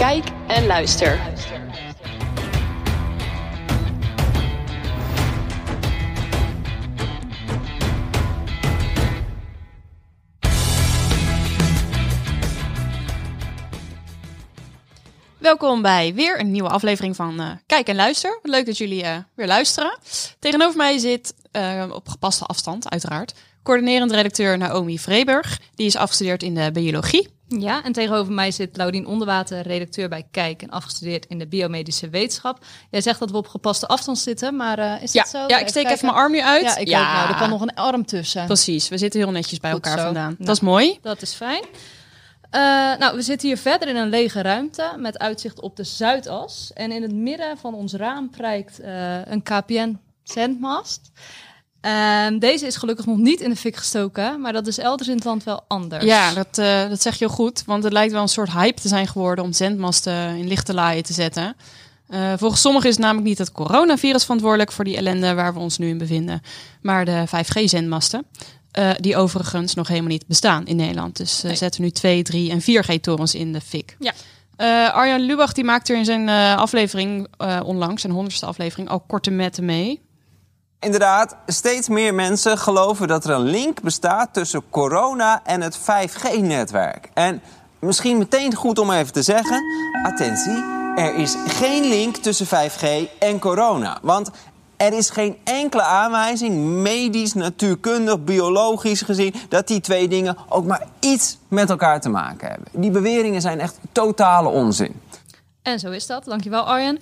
Kijk en luister. Welkom bij weer een nieuwe aflevering van uh, Kijk en Luister. Leuk dat jullie uh, weer luisteren. Tegenover mij zit uh, op gepaste afstand, uiteraard, coördinerend redacteur Naomi Vreeburg. Die is afgestudeerd in de biologie. Ja, en tegenover mij zit Laudien Onderwater, redacteur bij Kijk en afgestudeerd in de biomedische wetenschap. Jij zegt dat we op gepaste afstand zitten, maar is ja, dat zo? Ja, ik steek even mijn arm nu uit. Ja, ik ja. ook. Nou, er kan nog een arm tussen. Precies, we zitten heel netjes bij Goed elkaar zo. vandaan. Nou, dat is mooi. Dat is fijn. Uh, nou, we zitten hier verder in een lege ruimte met uitzicht op de Zuidas. En in het midden van ons raam prijkt uh, een KPN-zendmast. Uh, deze is gelukkig nog niet in de fik gestoken, maar dat is elders in het land wel anders. Ja, dat, uh, dat zeg je heel goed. Want het lijkt wel een soort hype te zijn geworden om zendmasten in lichte laaien te zetten. Uh, volgens sommigen is namelijk niet het coronavirus verantwoordelijk voor die ellende waar we ons nu in bevinden, maar de 5G-zendmasten. Uh, die overigens nog helemaal niet bestaan in Nederland. Dus nee. zetten nu 2, 3 en 4G-torens in de fik. Ja. Uh, Arjan Lubach die maakt er in zijn aflevering onlangs, zijn honderdste aflevering, al korte metten mee. Inderdaad, steeds meer mensen geloven dat er een link bestaat tussen corona en het 5G-netwerk. En misschien meteen goed om even te zeggen, attentie, er is geen link tussen 5G en corona. Want er is geen enkele aanwijzing, medisch, natuurkundig, biologisch gezien, dat die twee dingen ook maar iets met elkaar te maken hebben. Die beweringen zijn echt totale onzin. En zo is dat, dankjewel Arjen.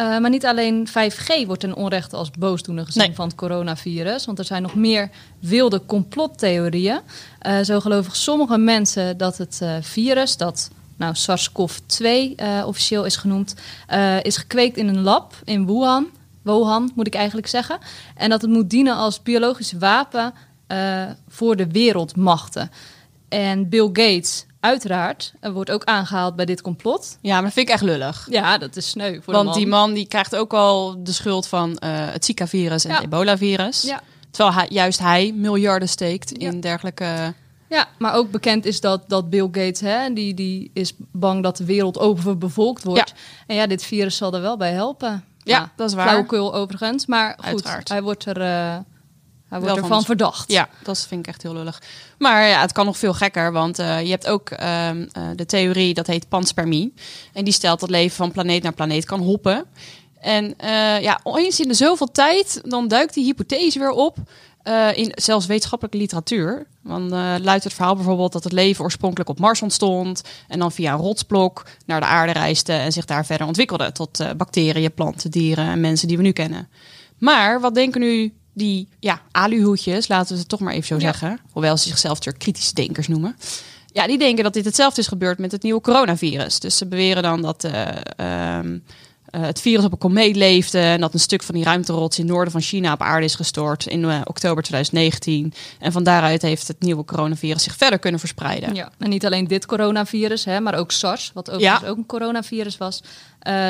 Uh, maar niet alleen 5G wordt ten onrechte als boosdoener gezien Nee. van het coronavirus. Want er zijn nog meer wilde complottheorieën. Uh, zo geloven sommige mensen dat het uh, virus, dat nou, SARS-CoV-2 uh, officieel is genoemd, is gekweekt in een lab in Wuhan. Wuhan, moet ik eigenlijk zeggen. En dat het moet dienen als biologisch wapen voor de wereldmachten. En Bill Gates, uiteraard, wordt ook aangehaald bij dit complot. Ja, maar dat vind ik echt lullig. Ja, dat is sneu voor Want de man. die man die krijgt ook al de schuld van uh, het Zika-virus en Ja. het ebola-virus. Ja. Terwijl hij, juist hij miljarden steekt Ja. in dergelijke... Ja, maar ook bekend is dat, dat Bill Gates, hè, die, die is bang dat de wereld overbevolkt wordt. Ja. En ja, dit virus zal er wel bij helpen. Ja, dat is waar. Flauwekul overigens, maar goed, Uiteraard. hij wordt, er, uh, hij wordt ervan van- verdacht. Ja, dat vind ik echt heel lullig. Maar ja, het kan nog veel gekker, want eh, je hebt ook ehm, eh, de theorie, dat heet panspermie. En die stelt dat leven van planeet naar planeet kan hoppen. En eh, ja, eens in de zoveel tijd, dan duikt die hypothese weer op. in zelfs wetenschappelijke literatuur. Dan luidt het verhaal bijvoorbeeld dat het leven oorspronkelijk op Mars ontstond. En dan via een rotsblok naar de aarde reisde en zich daar verder ontwikkelde. Tot bacteriën, planten, dieren en mensen die we nu kennen. Maar wat denken nu die ja, aluhoedjes, laten we het toch maar even zo Ja. zeggen. Hoewel ze zichzelf natuurlijk kritische denkers noemen. Ja, die denken dat dit hetzelfde is gebeurd met het nieuwe coronavirus. Dus ze beweren dan dat eh, ehm, eh, het virus op een komeet leefde... en dat een stuk van die ruimterots in het noorden van China op aarde is gestort... in eh, oktober 2019. En van daaruit heeft het nieuwe coronavirus zich verder kunnen verspreiden. Ja, en niet alleen dit coronavirus, hè, maar ook SARS, wat ook, Ja. ook een coronavirus was.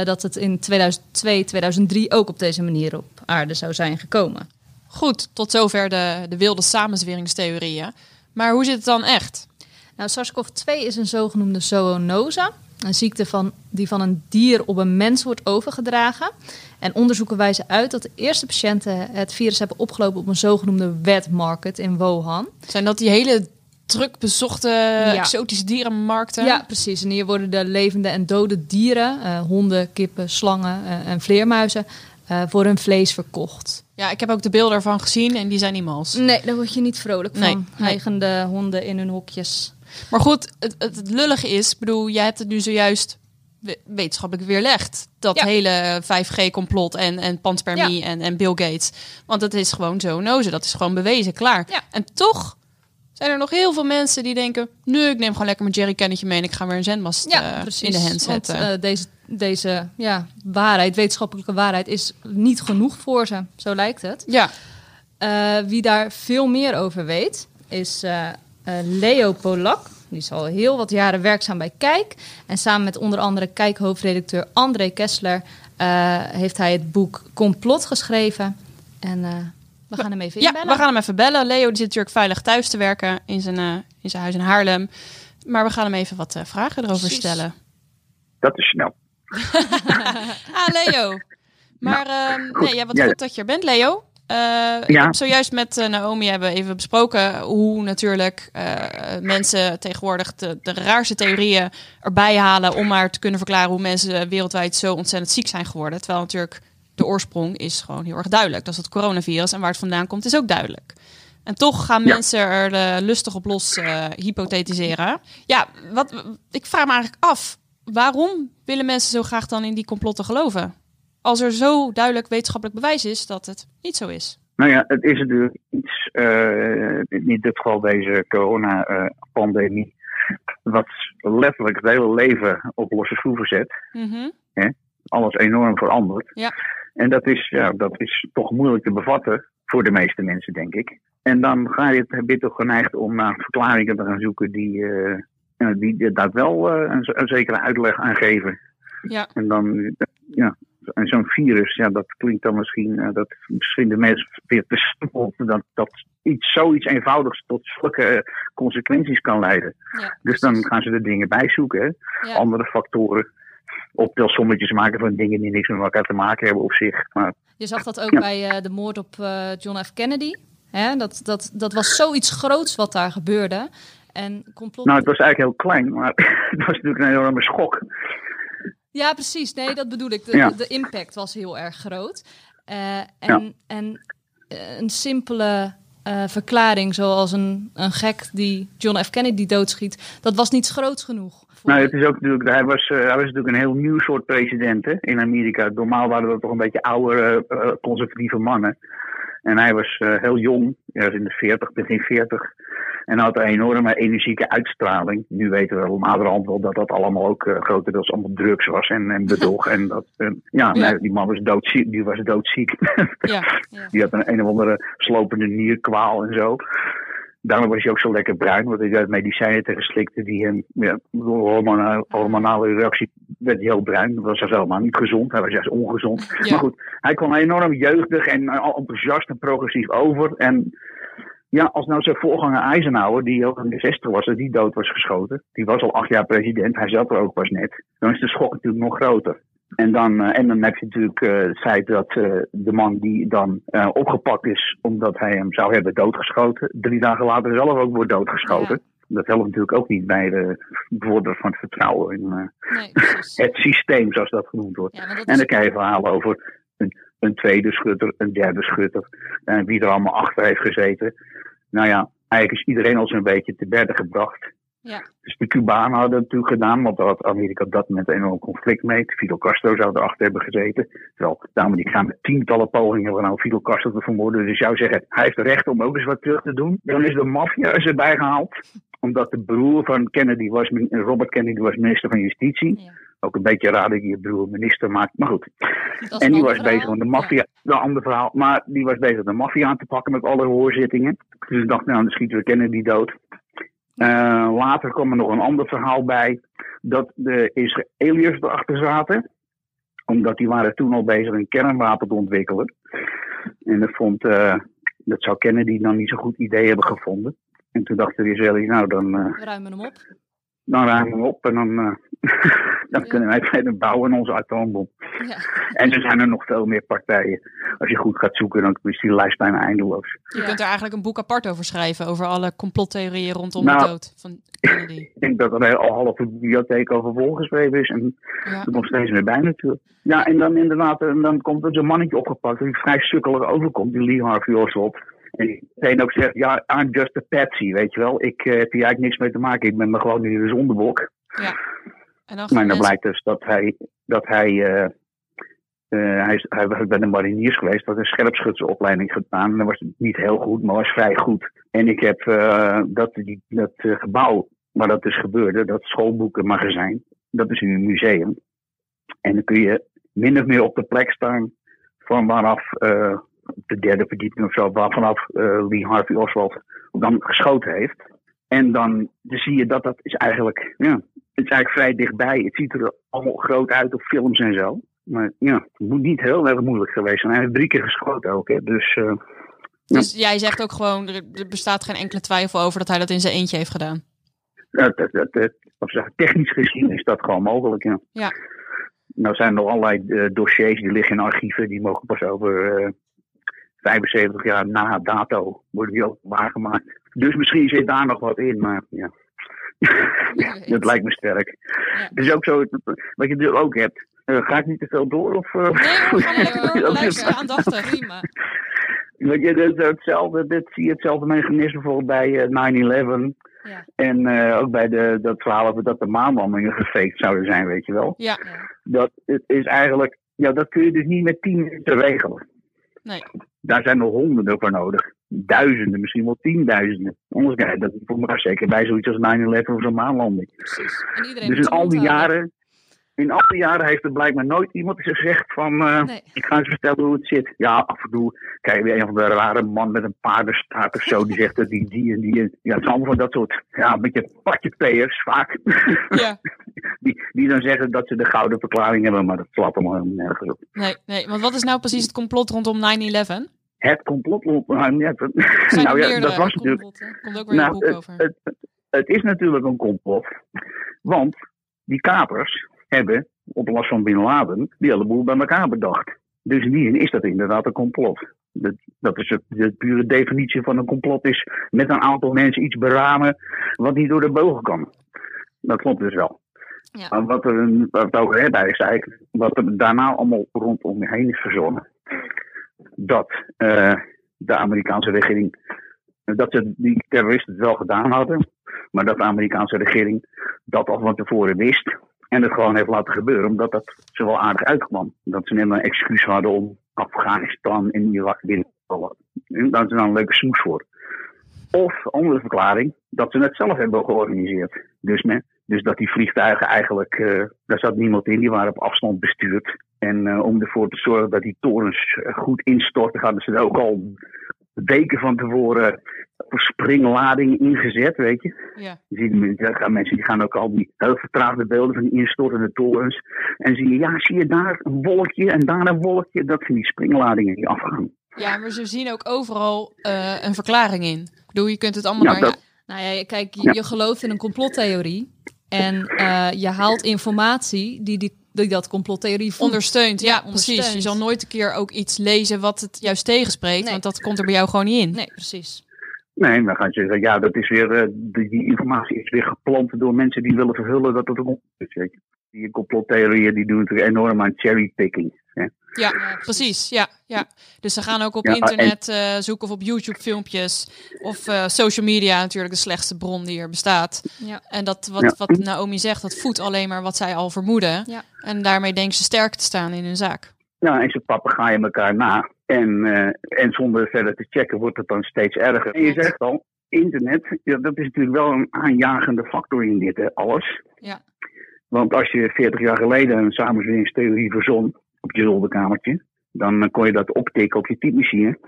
dat het in 2002, 2003 ook op deze manier op aarde zou zijn gekomen. Goed, tot zover de, de wilde samenzweringstheorieën. Maar hoe zit het dan echt? Nou, SARS-CoV-2 is een zogenoemde zoonose. Een ziekte van, die van een dier op een mens wordt overgedragen. En onderzoeken wijzen uit dat de eerste patiënten het virus hebben opgelopen op een zogenoemde wet market in Wuhan. Zijn dat die hele druk bezochte exotische dierenmarkten? Ja, precies. En hier worden de levende en dode dieren, eh, honden, kippen, slangen eh, en vleermuizen, eh, voor hun vlees verkocht. Ja, ik heb ook de beelden ervan gezien en die zijn niet mals. Nee, daar word je niet vrolijk van. Nee, nee. Hijgende honden in hun hokjes. Maar goed, het, het, lullige is, bedoel, jij hebt het nu zojuist we- wetenschappelijk weerlegd. Dat Ja. hele 5G-complot en, en panspermie en, en Bill Gates. Want het is gewoon zoonoze, dat is gewoon bewezen, klaar. Ja. En toch zijn er nog heel veel mensen die denken... nu, ik neem gewoon lekker mijn jerrycannetje mee en ik ga weer een zendmast Ja, eh, in de hand Want, zetten. eh, deze deze ja, waarheid, wetenschappelijke waarheid, is niet genoeg voor ze. Zo lijkt het. ja, Eh, wie daar veel meer over weet, is Leo Polak. Die is al heel wat jaren werkzaam bij Kijk. En samen met onder andere Kijk-hoofdredacteur André Kessler... heeft hij het boek Complot geschreven. En we gaan hem even ja inbellen. we gaan hem even bellen. Leo die zit natuurlijk veilig thuis te werken in zijn, eh, in zijn huis in Haarlem. Maar we gaan hem even wat eh, vragen erover Precies. stellen. Dat is snel. ah, Leo. Maar ehm, nee, ja, wat Ja. goed dat je er bent, Leo. Eh, Ja. zojuist met Naomi hebben we even besproken hoe natuurlijk eh, mensen tegenwoordig de, de raarste theorieën erbij halen om maar te kunnen verklaren hoe mensen wereldwijd zo ontzettend ziek zijn geworden. Terwijl natuurlijk de oorsprong is gewoon heel erg duidelijk. Dat is het coronavirus en waar het vandaan komt is ook duidelijk. En toch gaan Ja. mensen er eh, lustig op los eh, hypothetiseren. Ja, wat, ik vraag me eigenlijk af, waarom willen mensen zo graag dan in die complotten geloven? Als er zo duidelijk wetenschappelijk bewijs is dat het niet zo is. Nou ja, het is natuurlijk iets, eh, in dit geval deze corona-pandemie, wat letterlijk het hele leven op losse schroeven zet. Mhm. Alles enorm verandert. Ja. En dat is, ja, dat is toch moeilijk te bevatten voor de meeste mensen, denk ik. En dan ga je, je toch geneigd om naar verklaringen te gaan zoeken die, eh, ja, die daar wel eh, een, een zekere uitleg aan geven. Ja. En dan, eh, ja, en zo'n virus, ja, dat klinkt dan misschien, eh, dat misschien de mensen weer te simpel, dat, dat iets, zoiets eenvoudigs tot zulke eh, consequenties kan leiden. Ja, Dus dan gaan ze er dingen bij zoeken, hè? Ja. andere factoren, optelsommetjes maken van dingen die niks met elkaar te maken hebben op zich. Maar Je zag dat ook Ja. bij eh, de moord op eh, John F. Kennedy. Hè? Dat, dat, dat was zoiets groots wat daar gebeurde. En complot... nou, het was eigenlijk heel klein, maar het was natuurlijk een enorme schok. Ja, precies. Nee, dat bedoel ik. De, Ja. de, de impact was heel erg groot. Eh, en Ja. en een simpele eh, verklaring, zoals een, een gek die John F. Kennedy doodschiet, dat was niet groot genoeg. Nou, het is ook natuurlijk, hij was, eh, hij was natuurlijk een heel nieuw soort president hè, in Amerika. Normaal waren dat toch een beetje oude, eh, conservatieve mannen. En hij was eh, heel jong, hij was in de 40, begin 40. En had een enorme energieke uitstraling. Nu weten we naderhand wel dat dat allemaal ook eh, grotendeels allemaal drugs was en, en bedrog. en dat, eh, ja, Ja. nee, die man was doodziek. Die was doodziek. Ja. Ja. Die had een, een of andere slopende nierkwaal en zo. Daarom was hij ook zo lekker bruin, want hij had medicijnen tegen slikte die hem, ja, door hormona- hormonale reactie werd hij heel bruin. Dat was helemaal niet gezond, hij was juist ongezond. Ja. Maar goed, hij kwam enorm jeugdig en eh, enthousiast en progressief over. En ja, als nou zijn voorganger Eisenhower, die ook in de 60 was, dat die dood was geschoten. Die was al acht jaar president, hij zat er ook pas net. Dan is de schok natuurlijk nog groter. En dan, eh, en dan heb je natuurlijk eh, het feit dat eh, de man die dan opgepakt is omdat hij hem zou hebben doodgeschoten, drie dagen later zelf ook wordt doodgeschoten. Dat helpt natuurlijk ook niet bij de bevorderen van het vertrouwen in Nee, het systeem, zoals dat genoemd wordt. Ja, En dan krijg je verhalen over een, een tweede schutter, een derde schutter. En wie er allemaal achter heeft gezeten. Nou ja, eigenlijk is iedereen al zo'n beetje te berden gebracht. Ja. Dus de Cubanen hadden het natuurlijk gedaan, want daar had Amerika op dat moment een enorm conflict mee. Fidel Castro zou erachter hebben gezeten. Terwijl de Amerikanen met tientallen pogingen gedaan om Fidel Castro te vermoorden. Dus zou zeggen, hij heeft recht om ook eens wat terug te doen. Dan is de maffia erbij gehaald. Omdat de broer van Kennedy was, Robert Kennedy was minister van Justitie. Ja. Ook een beetje raar dat je je broer minister maakt, maar goed. En een die was bezig om de maffia, een ander verhaal, maar die was bezig de maffia aan te pakken met alle hoorzittingen. Dus ik dacht, nou, dan schieten we Kennedy dood. Eh, later kwam er nog een ander verhaal bij, dat de Israëliërs erachter zaten. Omdat die waren toen al bezig een kernwapen te ontwikkelen. En dat vond, eh, dat zou Kennedy dan niet zo'n goed idee hebben gevonden. En toen dachten de Israëliërs, nou dan, eh, We ruimen hem op. dan ruimen we op en dan, dan Ja. kunnen wij verder bouwen onze atoombom. Ja. En er zijn er nog veel meer partijen. Als je goed gaat zoeken, dan is die lijst bijna eindeloos. Je Ja. kunt er eigenlijk een boek apart over schrijven. Over alle complottheorieën rondom Nou. de dood van Kennedy. Ik denk dat er al halve bibliotheek over volgeschreven is. En Ja. er komt steeds meer bij natuurlijk. Ja, en dan inderdaad, en dan komt er zo'n mannetje opgepakt die vrij sukkelig overkomt, die Lee Harvey Oswald. En die meteen ook zegt, ja, I'm just a patsy, weet je wel. Ik eh, heb hier eigenlijk niks mee te maken, ik ben maar gewoon nu de zondebok. ja. En dan Maar dan mensen... blijkt dus dat hij, dat hij, eh, hij, is, hij was bij de mariniers geweest, had een scherpschutseropleiding gedaan. En dat was niet heel goed, maar was vrij goed. En ik heb eh, dat, die, dat gebouw waar dat dus gebeurde, dat schoolboekenmagazijn, dat is nu een museum. En dan kun je min of meer op de plek staan van waaraf, de derde verdieping of zo, waar vanaf Lee Harvey Oswald dan geschoten heeft. En dan, dan zie je dat dat is eigenlijk, ja, het is eigenlijk vrij dichtbij. Het ziet er allemaal groot uit op films en zo. Maar ja, het moet niet heel erg moeilijk geweest zijn. Hij heeft drie keer geschoten ook, hè. Dus eh, Dus jij zegt ook gewoon, er, er bestaat geen enkele twijfel over dat hij dat in zijn eentje heeft gedaan. dat, dat, dat, dat- of zeg, technisch gezien is dat gewoon mogelijk. Ja. Ja. Nou zijn er nog allerlei eh, dossiers die liggen in archieven, die mogen pas over eh 75 jaar na dato worden die openbaar gemaakt. Dus misschien zit daar nog wat in, maar ja. dat lijkt me sterk. Ja. Het is ook zo, wat je natuurlijk ook hebt. eh, ga ik niet te veel door? Of, eh, Nee. Dat is- Luister aandachtig. Prima. Weet je, dit, hetzelfde, dit zie je hetzelfde mechanisme bijvoorbeeld bij eh, 9-11. Ja. En eh, ook bij de, dat verhaal over dat de maanlandingen gefaked zouden zijn, weet je wel. Ja, Ja. Dat het is eigenlijk, ja, dat kun je dus niet met tien minuten regelen. nee. Daar zijn er honderden voor nodig. Duizenden, misschien wel tienduizenden. Anders je dat voor elkaar zeker bij zoiets als 9-11 of zo'n maanlanding. Precies. Dus in al die jaren, in al die jaren heeft er blijkbaar nooit iemand gezegd van, eh, Nee. ik ga eens vertellen hoe het zit. Ja, af en toe krijg je weer een van de rare man met een paardenstaart of zo, die zegt dat die, die en die. Ja, het is allemaal van dat soort, ja, een beetje patjepeers vaak. Ja. die, die dan zeggen dat ze de gouden verklaring hebben, maar dat slaat allemaal helemaal nergens op. Nee, nee. Want wat is nou precies het complot rondom 9-11? Het complot, nou, ja, dat, nou ja, dat was natuurlijk. Komt ook weer Nou, een boek het, over. het, het, het is natuurlijk een complot. Want die kapers hebben, op last van Bin Laden, die hele boel bij elkaar bedacht. Dus in die zin is dat inderdaad een complot. Dat, dat is het, de pure definitie van een complot is met een aantal mensen iets beramen wat niet door de bogen kan. Dat klopt dus wel. Ja. Maar wat, er, wat we het over hebben is eigenlijk wat er daarna allemaal rondom je heen is verzonnen. Dat eh, de Amerikaanse regering dat ze die terroristen het wel gedaan hadden, maar dat de Amerikaanse regering dat al van tevoren wist en het gewoon heeft laten gebeuren, omdat dat zo wel aardig uitkwam. Dat ze net een excuus hadden om Afghanistan en Irak binnen te vallen. En Daar is dan een leuke smoes voor. Of, andere verklaring, dat ze het zelf hebben georganiseerd. Dus, me, dus dat die vliegtuigen eigenlijk, eh, daar zat niemand in, die waren op afstand bestuurd. En eh, om ervoor te zorgen dat die torens eh, goed instorten, hadden ze er ook al weken van tevoren voor springlading ingezet, weet je. Ja. Je ziet er mensen die gaan ook al die heel vertraagde beelden van die instortende torens. En zie je, ja, zie je daar een wolkje en daar een wolkje. Dat zijn die springladingen die afgaan. ja, maar ze zien ook overal een verklaring in. Ik bedoel, je kunt het allemaal Ja, naar... dat- Nou ja, kijk, je, je gelooft in een complottheorie. En eh, je haalt informatie die, die, die dat complottheorie. Ondersteunt, ja, Ja, precies. Je zal nooit een keer ook iets lezen wat het juist tegenspreekt, Nee. want dat komt er bij jou gewoon niet in. Nee, precies. Nee, dan gaat je zeggen, ja, dat is weer, eh, die, die informatie is weer geplant door mensen die willen verhullen dat het een complot is, weet je. Die complottheorieën die doen natuurlijk enorm aan cherrypicking. Ja, precies. Ja, ja. Dus ze gaan ook op Ja, internet eh, zoeken of op YouTube filmpjes. Of eh, social media natuurlijk de slechtste bron die er bestaat. Ja. En dat wat, Ja. wat Naomi zegt, dat voedt alleen maar wat zij al vermoeden. Ja. En daarmee denken ze sterk te staan in hun zaak. Ja, en ze papegaaien elkaar na. En, eh, en zonder verder te checken wordt het dan steeds erger. En je zegt al, internet, ja, dat is natuurlijk wel een aanjagende factor in dit hè, alles. Ja. Want als je 40 jaar geleden een samenzweringstheorie verzon op je zolderkamertje, dan eh, kon je dat optikken op je typemachine.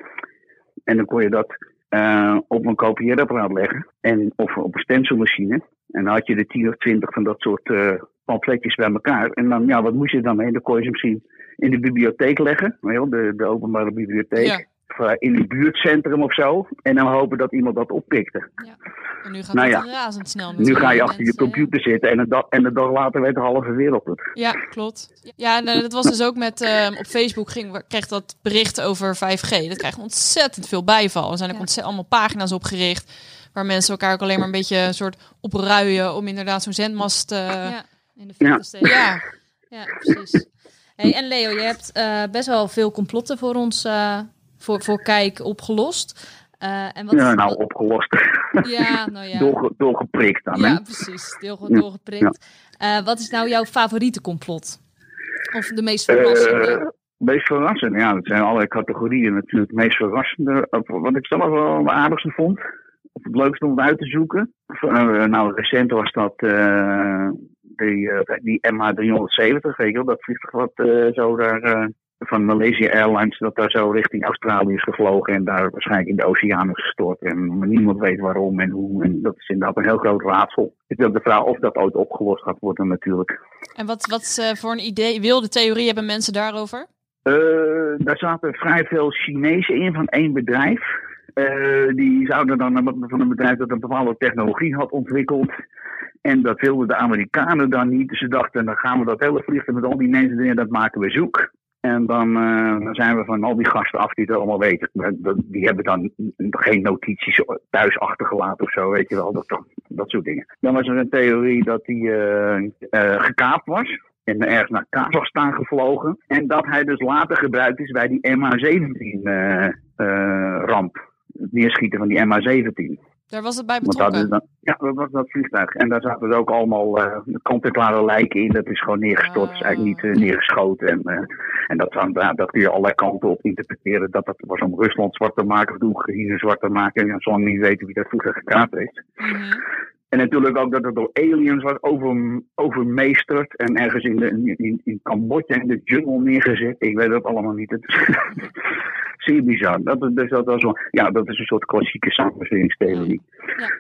En dan kon je dat eh, op een kopieerapparaat leggen. En, of op een stencilmachine. En dan had je er 10 of 20 van dat soort eh pamfletjes bij elkaar. En dan, ja, wat moest je dan mee? Dan kon je ze misschien in de bibliotheek leggen. wel, De, de openbare bibliotheek. Of eh, in een buurtcentrum of zo. En dan hopen dat iemand dat oppikte. En nu gaat Nou het ja. razendsnel. Nu ga je achter je mensen- computer zitten en een, dag, en een dag later weet de halve wereld het. Ja, klopt. Ja, en eh, dat was dus ook met ehm, op Facebook ging, kreeg dat bericht over 5G. Dat krijgt ontzettend veel bijval. Er zijn ook Ja. ontzettend allemaal pagina's opgericht. Waar mensen elkaar ook alleen maar een beetje een soort opruien om inderdaad zo'n zendmast. eh, ja. ja, in de Ja. te steken. Ja. Ja, precies. Hey, en Leo, je hebt eh, best wel veel complotten voor ons, eh, voor, voor Kijk, opgelost. Eh, en wat, Ja, nou opgelost. Ja, nou ja. Doorge- doorgeprikt dan. Ja, hè? precies. Ja, doorgeprikt. Eh, wat is nou jouw favoriete complot? Of de meest verrassende? Eh, meest verrassend, ja, dat zijn allerlei categorieën natuurlijk. Het meest verrassende, wat ik zelf wel het aardigste vond, of het leukste om uit te zoeken. Nou, recent was dat die, die MH370, weet je wel, dat vliegtuig wat zo daar van Malaysia Airlines, dat daar zo richting Australië is gevlogen en daar waarschijnlijk in de oceaan is gestort. En niemand weet waarom en hoe. En dat is inderdaad een heel groot raadsel. Ik wil de vraag of dat ooit opgelost gaat worden natuurlijk. En wat, wat eh, voor een idee, wilde theorie hebben mensen daarover? Eh, daar zaten vrij veel Chinezen in van één bedrijf. Eh, die zouden dan van een bedrijf dat een bepaalde technologie had ontwikkeld. En dat wilden de Amerikanen dan niet. Dus ze dachten, dan gaan we dat hele vliegtuig met al die mensen erin, dat maken we zoek. En dan, eh, dan zijn we van al die gasten af die het allemaal weten. Die hebben dan geen notities thuis achtergelaten of zo, weet je wel. Dat, dat soort dingen. Dan was er een theorie dat hij eh, eh, gekaapt was. En ergens naar Kazachstan gevlogen. En dat hij dus later gebruikt is bij die MH17-ramp. het neerschieten van die MH17. Daar was het bij dat betrokken. dan, ja, dat was dat vliegtuig. En daar zaten dus ook allemaal eh kant-en-klare lijken in. Dat is gewoon neergestort. Is eigenlijk niet eh, neergeschoten. En, eh, en dat, dan- ja, dat kun je allerlei kanten op interpreteren. Dat dat was om Rusland zwart te maken of de Oekraïne zwart te maken. En zolang niet weten wie dat vliegtuig gekaapt heeft. Mhm. En natuurlijk ook dat het door aliens was over, overmeesterd. En ergens in, de, in, in, Cambodja in de jungle neergezet. Ik weet dat allemaal niet. Het is zeer bizar. Dat, is- dus dat, was wel, ja, dat is een soort klassieke samenstellingstheorie.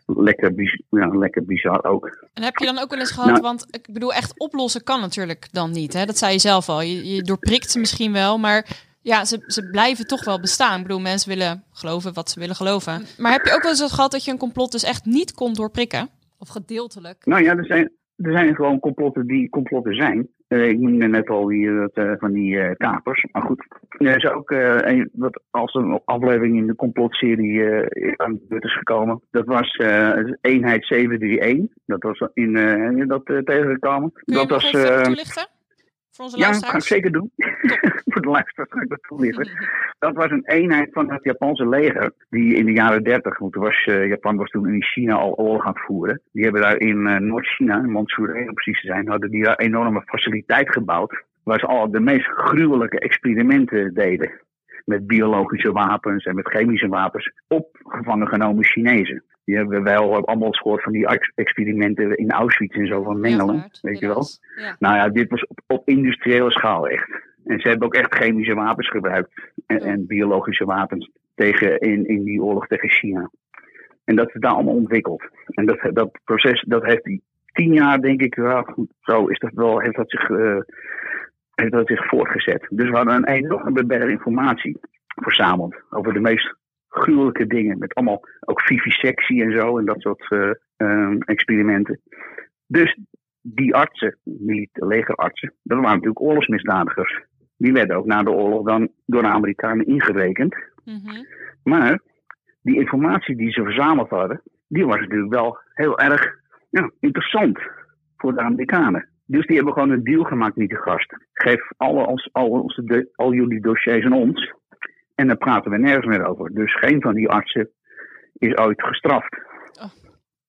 Lekker, biz- ja, lekker bizar ook. En heb je dan ook wel eens gehad, Nou- want ik bedoel, echt oplossen kan natuurlijk dan niet. Hè? Dat zei je zelf al. Je, je doorprikt ze misschien wel, maar ja, ze, ze blijven toch wel bestaan. Ik bedoel, mensen willen geloven wat ze willen geloven. Maar heb je ook wel eens gehad dat je een complot dus echt niet kon doorprikken? Of gedeeltelijk. Nou ja, er zijn, er zijn gewoon complotten die complotten zijn. Eh, ik noemde net al die, eh, van die eh, kapers. Maar goed, er is ook een, wat als een aflevering in de complotserie aan de beurt is gekomen. Dat was eenheid 731. Dat was in dat tegengekomen. Kun je dat was, even toelichten? Voor onze ja, dat ga ik zeker doen. Voor de luisteraars ga ik dat toelichten. Dat was een eenheid van het Japanse leger. Die in de jaren 30, want was, eh, Japan was toen in China al oorlog aan het voeren. Die hebben daar in eh, Noord-China, in Manchurije om precies te zijn, hadden die daar enorme faciliteit gebouwd. Waar ze al de meest gruwelijke experimenten deden. Met biologische wapens en met chemische wapens. Op gevangen genomen Chinezen. Die hebben wel allemaal eens gehoord van die ex- experimenten in Auschwitz en zo van Mengelen. weet je wel? Ja. Nou ja, dit was op, op industriële schaal echt. En ze hebben ook echt chemische wapens gebruikt. En, Ja. en biologische wapens tegen, in, in die oorlog tegen China. En dat is daar allemaal ontwikkeld. En dat, dat proces, dat heeft die tien jaar, denk ik, ja, goed, zo is dat wel, heeft dat zich, eh, heeft dat zich voortgezet. Dus we hadden een enorme berg informatie verzameld over de meest gruwelijke dingen. Met allemaal ook vivisectie en zo en dat soort eh, eh, experimenten. Dus die artsen, die legerartsen, dat waren natuurlijk oorlogsmisdadigers. Die werden ook na de oorlog dan door de Amerikanen ingerekend. Mhm. Maar die informatie die ze verzameld hadden, die was natuurlijk wel heel erg ja, interessant voor de Amerikanen. Dus die hebben gewoon een deal gemaakt met die gasten. Geef alle ons, al, onze, al jullie dossiers aan ons. En dan praten we nergens meer over. Dus geen van die artsen is ooit gestraft. Oh.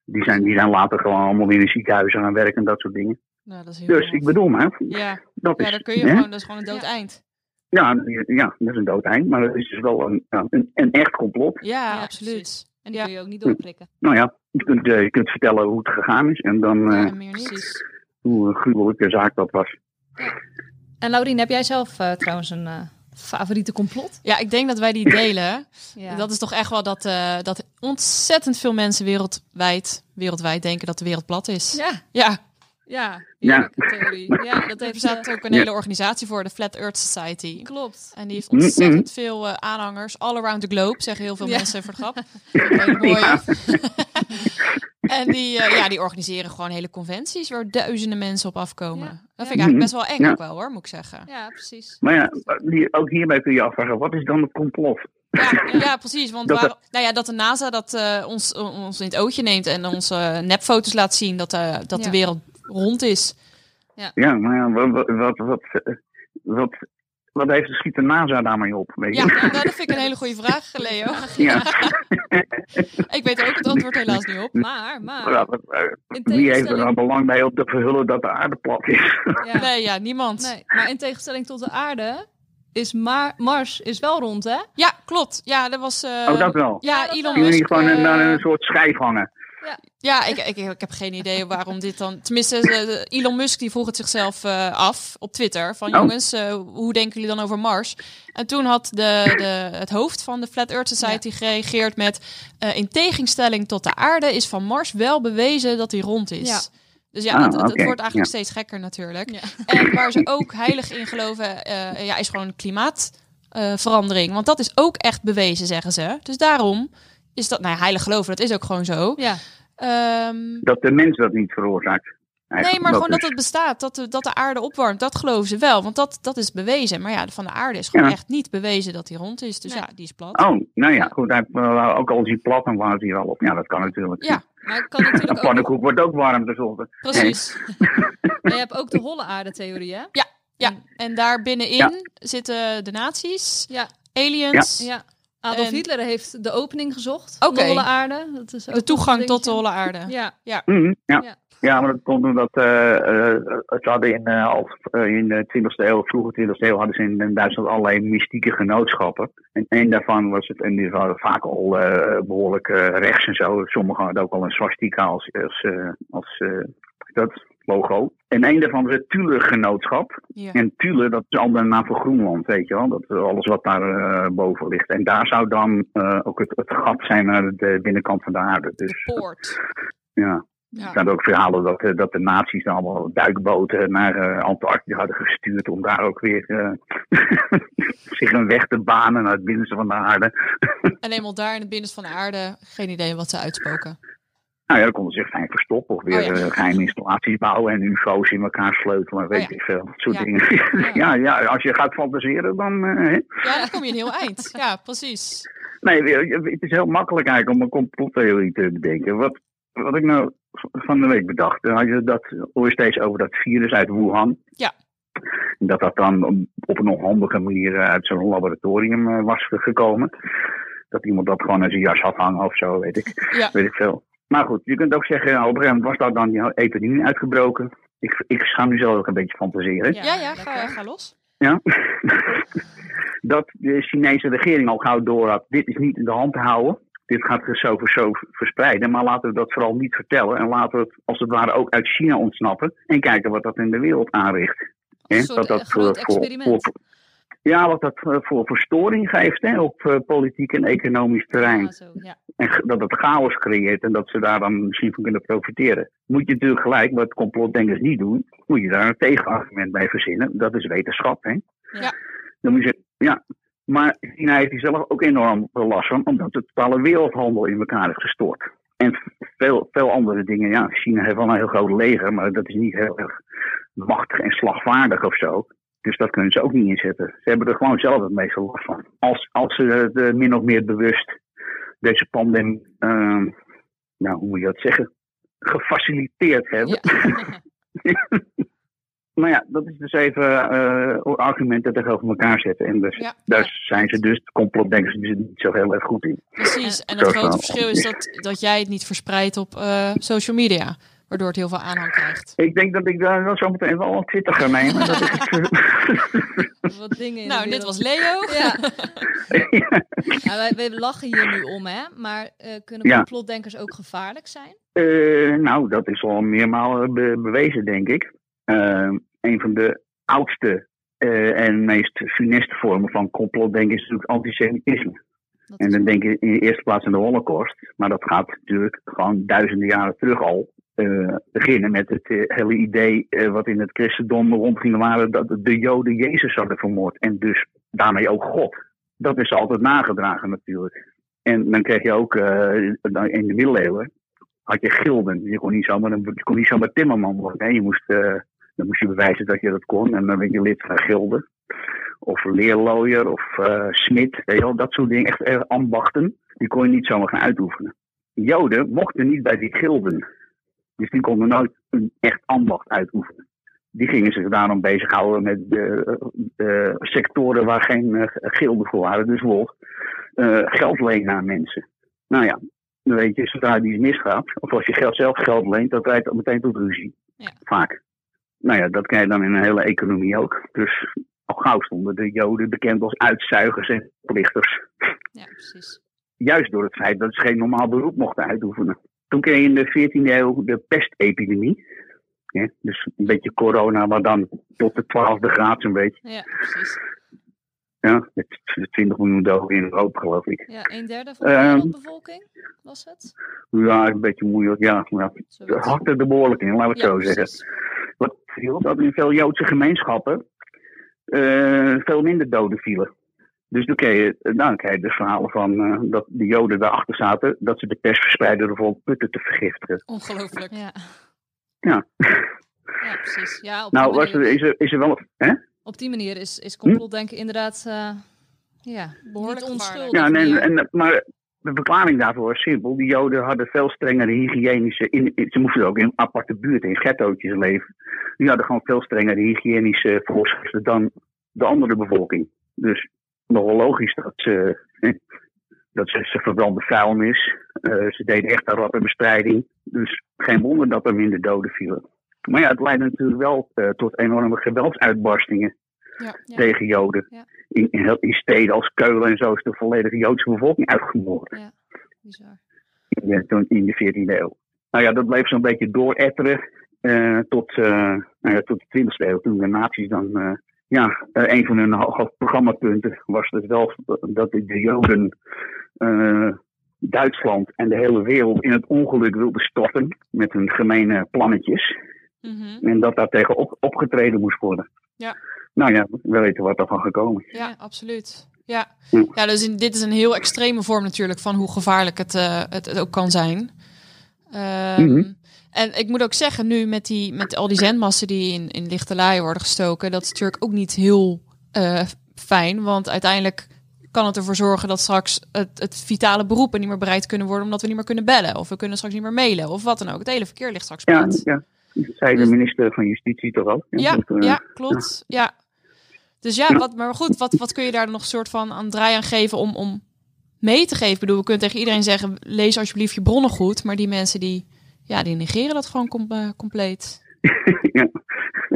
Die, zijn, die zijn later gewoon allemaal weer in ziekenhuizen gaan werken en dat soort dingen. Nou, dat is heel Dus ik bedoel maar, Ja, dat ja is, daar kun je hè? gewoon, dat is gewoon een dood Ja. eind. Ja, ja, dat is een dood eind, maar dat is dus wel een, ja, een, een echt complot. Ja, Ja, absoluut. En die Ja. kun je ook niet doorprikken. Nou ja, je kunt, eh, je kunt vertellen hoe het gegaan is en dan Ja, eh, meer niet. Hoe een gruwelijke zaak dat was. En Laurien, heb jij zelf eh, trouwens een eh, favoriete complot? Ja, ik denk dat wij die delen. Ja. Dat is toch echt wel dat, eh, dat ontzettend veel mensen wereldwijd, wereldwijd denken dat de wereld plat is. ja, Ja, ja, Ja. theorie. Ja, dat er heeft bestaat eh, ook een Ja. hele organisatie voor, de Flat Earth Society. Klopt. En die heeft Mm, ontzettend veel eh, aanhangers. All around the globe, zeggen heel veel Ja. mensen voor de grap. Ja. en die, eh, ja, die organiseren gewoon hele conventies waar duizenden mensen op afkomen. Ja. Dat vind ik eigenlijk best wel eng Ja. ook wel hoor, moet ik zeggen. Ja, precies. Maar ja, die, ook hierbij kun je afvragen, wat is dan het complot? Ja, ja precies. Want Dat waar, nou ja, dat de NASA dat, eh, ons, ons in het ootje neemt en onze nepfoto's laat zien dat, eh, dat de wereld rond is. Ja, maar ja, wat, wat, wat, wat, heeft de schieter NASA daarmee op? Weet je? Ja, nou, dat vind ik een hele goede vraag, Leo. Ja. Ik weet er ook het antwoord helaas niet op. Maar, maar. Ja, eh, Wie heeft er tegenstelling, nou belang bij om te verhullen dat de aarde plat is? ja, Nee, ja, niemand. nee, maar in tegenstelling tot de aarde is Ma- Mars is wel rond, hè? Ja, klopt. Ja, dat was... eh, oh, dat wel. Ja, Ja, dat Elon wel. Kun je Musk. niet gewoon een, aan een soort schijf hangen? Ja, ik, ik, ik heb geen idee waarom dit dan... Tenminste, eh, Elon Musk die vroeg het zichzelf eh, af op Twitter. Van Oh. jongens, eh, hoe denken jullie dan over Mars? En toen had de, de, het hoofd van de Flat Earth Society gereageerd met... eh, in tegenstelling tot de aarde is van Mars wel bewezen dat hij rond is. Ja. Dus ja, Ah, het, wordt eigenlijk ja. steeds gekker natuurlijk. Ja. En waar ze ook heilig in geloven, eh, ja, is gewoon klimaatverandering. Want dat is ook echt bewezen, zeggen ze. Dus daarom is dat, nou ja, heilig geloven, dat is ook gewoon zo. Ja. Ehm, Dat de mens dat niet veroorzaakt. nee, maar gewoon dat is- het bestaat. Dat de, dat de aarde opwarmt. Dat geloven ze wel. Want dat, dat is bewezen. Maar ja, van de aarde is gewoon Ja. echt niet bewezen dat hij rond is. Dus Nee. ja, die is plat. Oh, nou ja, goed. Hij, eh, ook al is hij plat, dan warmt hij wel op. Ja, dat kan natuurlijk. Ja, Maar het kan natuurlijk Een ook... pannenkoek wordt ook warm tenslotte. precies. Maar je hebt ook de holle aarde-theorie, hè? Ja, En- en daar binnenin Ja. zitten de nazi's, Ja, aliens, ja. Adolf En- Hitler heeft de opening gezocht van Oké. de holle aarde. Dat is ook de toegang tot de holle aarde. Ja, Mhm, ja. Ja. Ja. maar dat komt omdat eh eh, het hadden in, eh, eh, in de 20e eeuw, vroege 20e eeuw, hadden ze in, in Duitsland allerlei mystieke genootschappen. En een daarvan was het, en die waren vaak al eh, behoorlijk eh, rechts en zo. Sommigen hadden ook al een swastika als, als, eh, als eh, dat logo. En een daarvan was het Thule-genootschap. Ja. En Thule, dat is een andere naam voor Groenland, weet je wel. Dat is alles wat daar eh, boven ligt. En daar zou dan eh, ook het, het gat zijn naar de binnenkant van de aarde. Dus Poort. ja. Ja. Er zijn ook verhalen dat, eh, dat de nazi's allemaal duikboten naar eh, Antarctica hadden gestuurd om daar ook weer eh, zich een weg te banen naar het binnenste van de aarde. En eenmaal daar in het binnenste van de aarde, geen idee wat ze uitspoken. Nou ja, dan konden ze zich fijn verstoppen of weer Oh ja. eh, geheime installaties bouwen en UFO's in elkaar sleutelen, weet Oh ja. ik veel. Dat soort Ja. dingen. Ja. ja, als je gaat fantaseren, dan. eh. Ja, dan kom je een heel eind. Ja, precies. Nee, het is heel makkelijk eigenlijk om een complottheorie te bedenken. Wat, wat ik nou van de week bedacht, dan had je dat hoor je steeds over dat virus uit Wuhan. Ja. Dat dat dan op een onhandige manier eh, uit zo'n laboratorium eh, was gekomen. Dat iemand dat gewoon aan zijn jas had hangen of zo, weet ik, Ja. weet ik veel. Maar goed, je kunt ook zeggen, op een gegeven was daar dan die epidemie uitgebroken. Ik, ik ga nu zelf ook een beetje fantaseren. Ja, ja, ga, ga los. Ja. dat de Chinese regering al gauw door had, dit is niet in de hand te houden. Dit gaat zich zo voor zo verspreiden. Maar laten we dat vooral niet vertellen. En laten we het als het ware ook uit China ontsnappen. En kijken wat dat in de wereld aanricht. Hè, Een soort wat dat eh, groot voor- voor- experiment. voor- ja, wat dat eh, voor verstoring geeft hè, op eh, politiek en economisch terrein. Ja, zo, ja. En dat het chaos creëert en dat ze daar dan misschien van kunnen profiteren. Moet je natuurlijk gelijk, wat complotdenkers niet doen, moet je daar een tegenargument bij verzinnen. Dat is wetenschap, hè? Ja. Dan moet je, ja. Maar China heeft zelf ook enorm veel last van, omdat de totale wereldhandel in elkaar is gestort. En veel, veel andere dingen. Ja, China heeft wel een heel groot leger, maar dat is niet heel erg machtig en slagvaardig of zo. Dus dat kunnen ze ook niet inzetten. Ze hebben er gewoon zelf het meeste last van. Als, als ze het eh, min of meer bewust deze pandemie, ehm, nou hoe moet je dat zeggen, gefaciliteerd hebben. maar ja, dat is dus even eh argumenten tegenover elkaar zetten. En dus, Ja. daar zijn ze dus, de complotdenkers, die zijn niet zo heel erg goed in. Precies. En het grote verschil is dat, dat jij het niet verspreidt op eh, social media. Waardoor het heel veel aanhang krijgt. Ik denk dat ik daar wel zo meteen wel een Twitter ga nemen. dat ik het, Wat dingen in Nou, dit was Leo. Ja, wij, wij lachen hier nu om, hè? Maar eh, kunnen Ja. complotdenkers ook gevaarlijk zijn? Eh, nou, dat is al meermaal be- bewezen, denk ik. Eh, een van de oudste eh, en meest funeste vormen van complotdenken is natuurlijk antisemitisme. Dat En dan denk je in de eerste plaats aan de Holocaust. Maar dat gaat natuurlijk gewoon duizenden jaren terug al. Eh, beginnen met het eh, hele idee eh, wat in het christendom rondging waren dat de Joden Jezus hadden vermoord. En dus daarmee ook God. Dat is altijd nagedragen natuurlijk. En dan kreeg je ook in de middeleeuwen had je gilden. Je kon niet zomaar, je timmerman worden. Hè. Je moest, dan moest je bewijzen dat je dat kon. En dan werd je lid van gilden. Of leerlooier of smid. Dat soort dingen. Echt ambachten. Die kon je niet zomaar gaan uitoefenen. Joden mochten niet bij die gilden. Dus die konden nooit een echt ambacht uitoefenen. Die gingen zich daarom bezighouden met de, de sectoren waar geen eh, gilden voor waren. Dus bijvoorbeeld eh, geld lenen aan mensen. Nou ja, dan weet je, zodra die misgaat, of als je geld, zelf geld leent, dat leidt dat meteen tot ruzie. Ja. Vaak. Nou ja, dat krijg je dan in een hele economie ook. Dus al gauw stonden de Joden bekend als uitzuigers en plichters. Ja, precies. Juist door het feit dat ze geen normaal beroep mochten uitoefenen. Toen kreeg je in de 14e eeuw de pestepidemie. Ja, dus een beetje corona, maar dan tot de 12e graad zo'n beetje. Ja, precies. Ja, met 20 miljoen doden in Europa, geloof ik. Ja, een derde van de Ehm. wereldbevolking was het? Ja, een beetje moeilijk. Ja, maar Zoiets. hakte er behoorlijk in, laten we het Ja, zo zeggen. precies. Wat viel dat in veel Joodse gemeenschappen eh, veel minder doden vielen. Dus dan kreeg je, nou, dan kreeg je dus verhalen van eh, dat de Joden daarachter zaten dat ze de pers verspreiden door putten te vergiftigen. Ongelooflijk. Ja. Ja. ja, precies. Ja, op Nou, die was er, manier, is, er, is er wel. Hè? op die manier is, is complotdenken inderdaad eh, ja, Behoorlijk onschuldig Ja, nee, en, maar de verklaring daarvoor is simpel. Die Joden hadden veel strengere hygiënische. In, in- ze moesten ook in aparte buurten, in ghettootjes leven. Die hadden gewoon veel strengere hygiënische voorschriften dan de andere bevolking. Dus nogal logisch dat ze. Dat ze, ze verbranden vuilnis. Eh, ze deden echt aan rappenbestrijding. Dus geen wonder dat er minder doden vielen. Maar ja, het leidde natuurlijk wel eh, tot enorme geweldsuitbarstingen Ja. Ja. tegen Joden. Ja. In, in, steden als Keulen en zo is de volledige Joodse bevolking uitgemoord Bizar. in de, in de 14e eeuw. Nou ja, dat bleef zo'n beetje dooretteren eh, tot, eh, nou ja, tot de 20e eeuw. Toen de nazi's dan, eh, ja, eh, een van hun ho- hoofdprogrammapunten was dus wel dat de de Joden eh, Duitsland en de hele wereld in het ongeluk wilden storten met hun gemene plannetjes. Mhm. En dat daar tegen op, opgetreden moest worden. Ja. Nou ja, we weten wat daarvan gekomen is. Ja, Ja. absoluut. Ja, Ja. ja dus in- dit is een heel extreme vorm natuurlijk van hoe gevaarlijk het, eh, het, het ook kan zijn. Mhm. En ik moet ook zeggen, nu met, die, met al die zendmassen die in, in lichte laaien worden gestoken, dat is natuurlijk ook niet heel eh, fijn. Want uiteindelijk kan het ervoor zorgen dat straks het, het vitale beroepen niet meer bereid kunnen worden, omdat we niet meer kunnen bellen. Of we kunnen straks niet meer mailen, of wat dan ook. Het hele verkeer ligt straks Ja, plat. ja. Zei de Dus- minister van Justitie toch ook? Ja, dat, eh, ja, klopt. Ja. Dus ja, wat, maar goed, wat, wat kun je daar nog een soort van aan draai aan geven om, om mee te geven? Ik bedoel, we kunnen tegen iedereen zeggen, lees alsjeblieft je bronnen goed. Maar die mensen die, ja, die negeren dat gewoon com- eh, compleet. ja.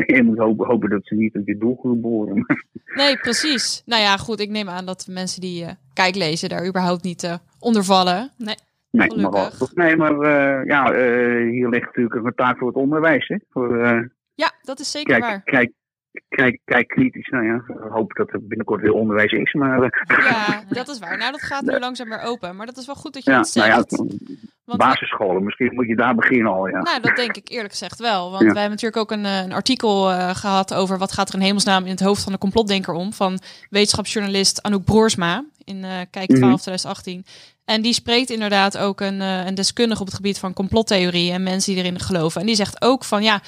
Je moet hopen, hopen dat ze niet op je doelgroep behoren. Nee, precies. Nou ja, goed, ik neem aan dat de mensen die eh kijk lezen daar überhaupt niet eh onder vallen. Nee. Nee, Gelukkig. maar, wel. nee, maar ja, hier ligt natuurlijk een taak voor het onderwijs. Hè? Voor, Ja, dat is zeker waar. kijk, kijk, kijk, kritisch. Nou ja, we hopen dat er binnenkort weer onderwijs is. Maar Ja, dat is waar. Nou, dat gaat nu langzaam weer open. Maar dat is wel goed dat je ja, nou zegt. ja, Want basisscholen, misschien moet je daar beginnen al. Ja. Nou, dat denk ik eerlijk gezegd wel. Want Ja. wij hebben natuurlijk ook een, eh, een artikel eh, gehad over wat gaat er in hemelsnaam in het hoofd van de complotdenker om. Van wetenschapsjournalist Anouk Broersma in eh Kijk 12 Mhm. 2018. En die spreekt inderdaad ook een, eh, een deskundige op het gebied van complottheorie en mensen die erin geloven. En die zegt ook van ja,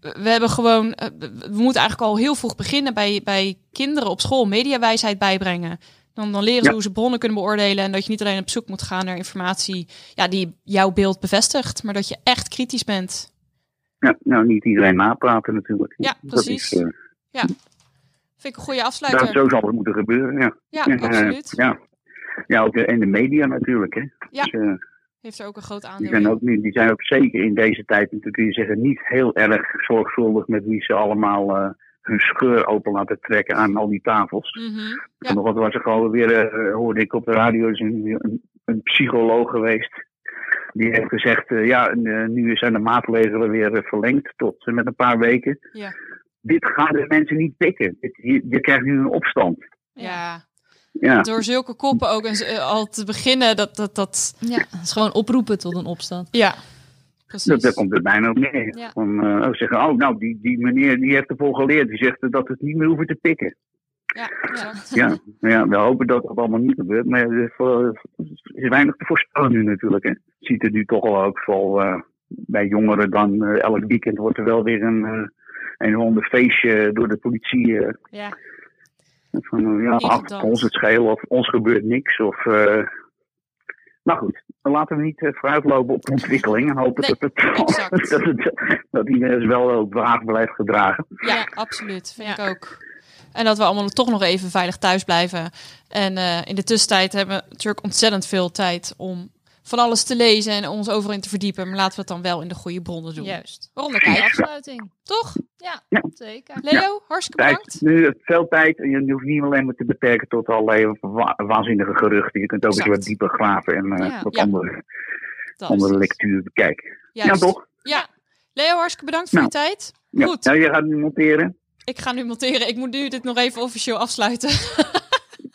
we hebben gewoon, we moeten eigenlijk al heel vroeg beginnen bij, bij kinderen op school mediawijsheid bijbrengen. Dan, dan leren ze Ja. hoe ze bronnen kunnen beoordelen. En dat je niet alleen op zoek moet gaan naar informatie ja, die jouw beeld bevestigt. Maar dat je echt kritisch bent. Ja, nou, niet iedereen napraten natuurlijk. Ja, Dat precies. eh, Vind ik een goede dat, afsluiter. zo zal het moeten gebeuren, ja. Ja, Eh, absoluut. ja. ja, ook de, en de media natuurlijk. Hè. Ja. Dus, eh, Heeft er ook een groot Die aandeel zijn, in. ook niet, die zijn ook zeker in deze tijd, natuurlijk kun je zeggen, niet heel erg zorgvuldig met wie ze allemaal eh, hun scheur open laten trekken aan al die tafels. Mhm. Ja. Vanochtend was er gewoon weer, eh, hoorde ik op de radio, is een, een, een psycholoog geweest. Die heeft gezegd, eh, ja, eh, nu zijn de maatregelen weer verlengd tot met een paar weken. Ja. Dit gaan de mensen niet pikken. Dit- Je, je krijgt nu een opstand. Ja, Ja, door zulke koppen ook en, al te beginnen, dat, dat, dat, Ja, het is gewoon oproepen tot een opstand. ja, precies. dat, komt het bijna op neer. Ja. Van, eh, oh, zeggen, oh, nou, die, die meneer die heeft ervoor geleerd. Die zegt dat we het niet meer hoeven te pikken. Ja, exact. Ja, ja, we hopen dat dat allemaal niet gebeurt. Maar er is voor- er is weinig te voorspellen nu natuurlijk. Hè. Je ziet er nu toch al ook vol eh, bij jongeren dan eh, elk weekend wordt er wel weer een, eh een ander feestje door de politie. eh, Ja, van, eh, ja, af, ons het schelen of ons gebeurt niks. Of, eh, nou goed, laten we niet eh, vooruitlopen op de ontwikkeling. En hopen Nee, dat, het, dat, het, dat iedereen wel ook waag blijft gedragen. ja, absoluut. Vind ik ook. En dat we allemaal toch nog even veilig thuis blijven. En eh, in de tussentijd hebben we natuurlijk ontzettend veel tijd om van alles te lezen en ons overal in te verdiepen. Maar laten we het dan wel in de goede bronnen doen. Juist. Waaronder kijk, afsluiting. toch? Ja, Ja. zeker. Leo, hartstikke bedankt. nu veel tijd en je hoeft niet alleen maar te beperken tot allerlei wa- waanzinnige geruchten. Je kunt ook eens wat dieper graven en eh, Ja. wat Ja. andere, andere lectuur bekijken. Juist. Ja, toch? Ja. Leo, hartstikke bedankt voor Nou. je tijd. Ja. Goed. Ja, je gaat nu monteren. Ik ga nu monteren. Ik moet nu dit nog even officieel afsluiten.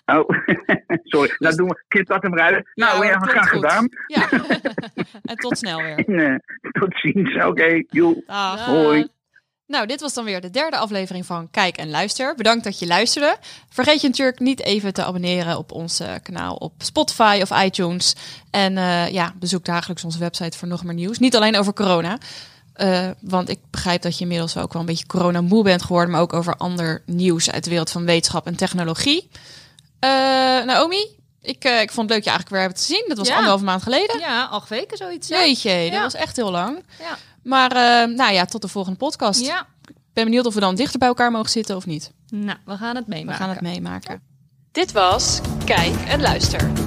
Oh, sorry. Nou, doen we. Knip dat hem nou, hoor, ja, klopt graag goed. gedaan. Ja. en tot snel weer. Eh, tot ziens. Oké, joe. Dag. Hoi. Nou, dit was dan weer de derde aflevering van Kijk en Luister. Bedankt dat je luisterde. Vergeet je natuurlijk niet even te abonneren op ons eh, kanaal op Spotify of iTunes. En uh, ja, bezoek dagelijks onze website voor nog meer nieuws. Niet alleen over corona. Uh, want ik begrijp dat je inmiddels ook wel een beetje corona-moe bent geworden. Maar ook over ander nieuws uit de wereld van wetenschap en technologie. Naomi, ik, ik vond het leuk je eigenlijk weer hebben te zien. Dat was Ja. anderhalve maand geleden. Ja, acht weken zoiets. hè? Jeetje, dat Ja. was echt heel lang. Ja. Maar eh, nou ja, tot de volgende podcast. ja. Ik ben benieuwd of we dan dichter bij elkaar mogen zitten of niet. Nou, we gaan het We meemaken. gaan het meemaken. Dit was Kijk en Luister.